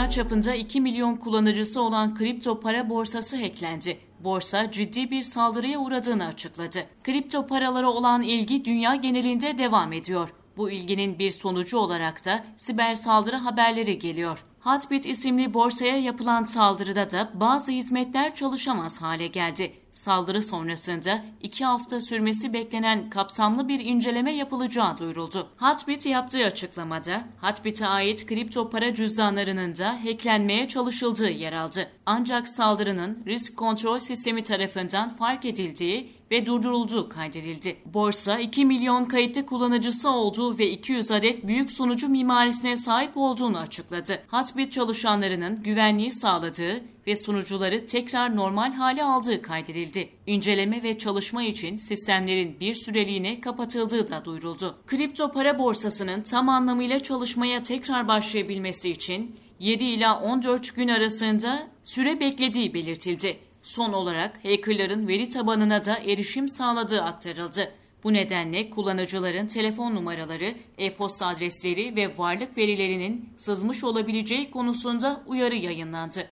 dünya çapında 2 milyon kullanıcısı olan kripto para borsası hacklendi. Borsa ciddi bir saldırıya uğradığını açıkladı. Kripto paralara olan ilgi dünya genelinde devam ediyor. Bu ilginin bir sonucu olarak da siber saldırı haberleri geliyor. Hatbit isimli borsaya yapılan saldırıda da bazı hizmetler çalışamaz hale geldi. Saldırı sonrasında iki hafta sürmesi beklenen kapsamlı bir inceleme yapılacağı duyuruldu. Hatbit yaptığı açıklamada, Hatbit'e ait kripto para cüzdanlarının da hacklenmeye çalışıldığı yer aldı. Ancak saldırının risk kontrol sistemi tarafından fark edildiği ve durdurulduğu kaydedildi. Borsa 2 milyon kayıtlı kullanıcısı olduğu ve 200 adet büyük sunucu mimarisine sahip olduğunu açıkladı. Hatbit çalışanlarının güvenliği sağladığı ve sunucuları tekrar normal hale aldığı kaydedildi. İnceleme ve çalışma için sistemlerin bir süreliğine kapatıldığı da duyuruldu. Kripto para borsasının tam anlamıyla çalışmaya tekrar başlayabilmesi için 7 ila 14 gün arasında süre beklediği belirtildi. Son olarak hackerların veri tabanına da erişim sağladığı aktarıldı. Bu nedenle kullanıcıların telefon numaraları, e-posta adresleri ve varlık verilerinin sızmış olabileceği konusunda uyarı yayınlandı.